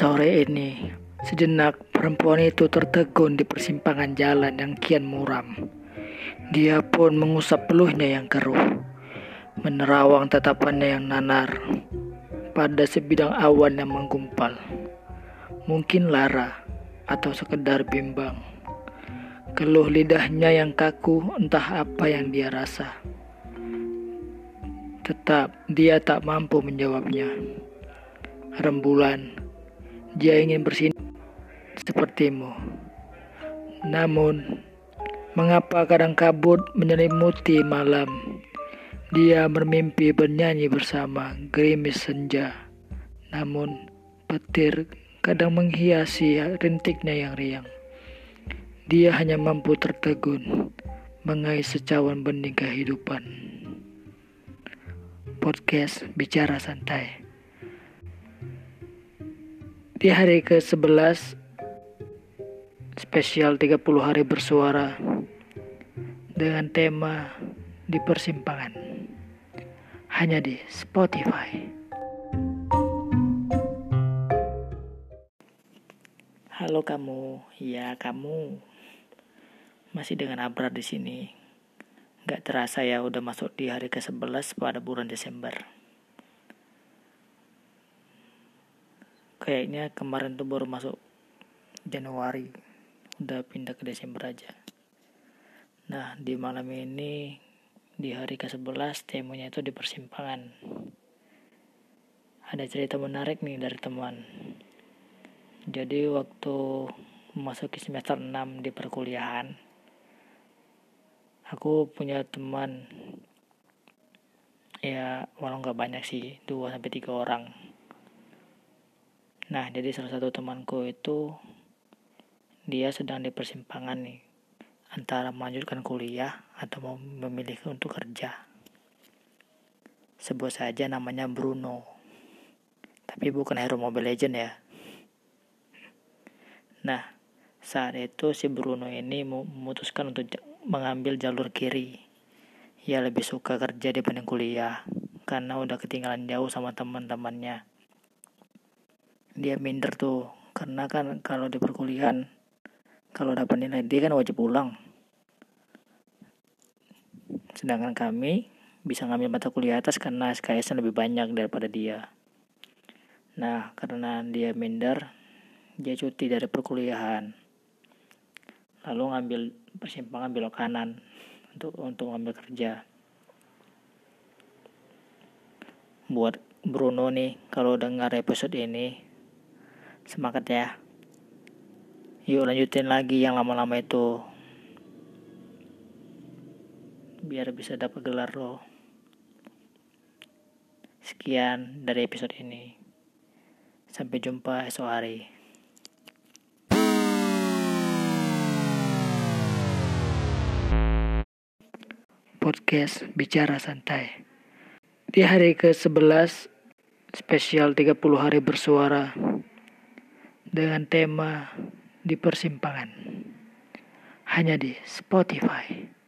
Sore ini, sejenak perempuan itu tertegun di persimpangan jalan yang kian muram. Dia pun mengusap peluhnya yang keruh, menerawang tatapannya yang nanar pada sebidang awan yang menggumpal. Mungkin lara atau sekedar bimbang. Keluh lidahnya yang kaku entah apa yang dia rasa. Tetap dia tak mampu menjawabnya. Rembulan dia ingin bersinar sepertimu. Namun, mengapa kadang kabut menyelimuti malam? Dia bermimpi bernyanyi bersama gerimis senja. Namun, petir kadang menghiasi rintiknya yang riang. Dia hanya mampu tertegun, mengais secawan benih kehidupan. Podcast Bicara Santai di hari ke-11 spesial 30 hari bersuara dengan tema di persimpangan hanya di Spotify. Halo kamu, ya kamu masih dengan Abrar di sini. Gak terasa ya udah masuk di hari ke-11 pada bulan Desember. Kayaknya kemarin tuh baru masuk Januari. Udah pindah ke Desember aja. Nah di malam ini di hari ke-11 temanya itu di persimpangan. Ada cerita menarik nih dari teman jadi waktu memasuki semester 6 di perkuliahan aku punya teman. Ya walau nggak banyak sih 2 sampai tiga orang Nah, jadi salah satu temanku itu dia sedang di persimpangan nih antara melanjutkan kuliah atau mau memilih untuk kerja. Sebut saja namanya Bruno. Tapi bukan hero Mobile Legend ya. Nah, saat itu si Bruno ini memutuskan untuk mengambil jalur kiri. Ia lebih suka kerja dibanding kuliah karena udah ketinggalan jauh sama teman-temannya dia minder tuh. Karena kan kalau di perkuliahan kalau dapat nilai D kan wajib pulang. Sedangkan kami bisa ngambil mata kuliah atas karena SKS lebih banyak daripada dia. Nah karena dia minder dia cuti dari perkuliahan. Lalu ngambil persimpangan belok kanan untuk untuk ngambil kerja. Buat Bruno nih kalau dengar episode ini Semangat ya. Yuk lanjutin lagi yang lama-lama itu. Biar bisa dapat gelar lo. Sekian dari episode ini. Sampai jumpa esok hari. Podcast Bicara Santai. Di hari ke-11 spesial 30 hari bersuara dengan tema di persimpangan hanya di Spotify.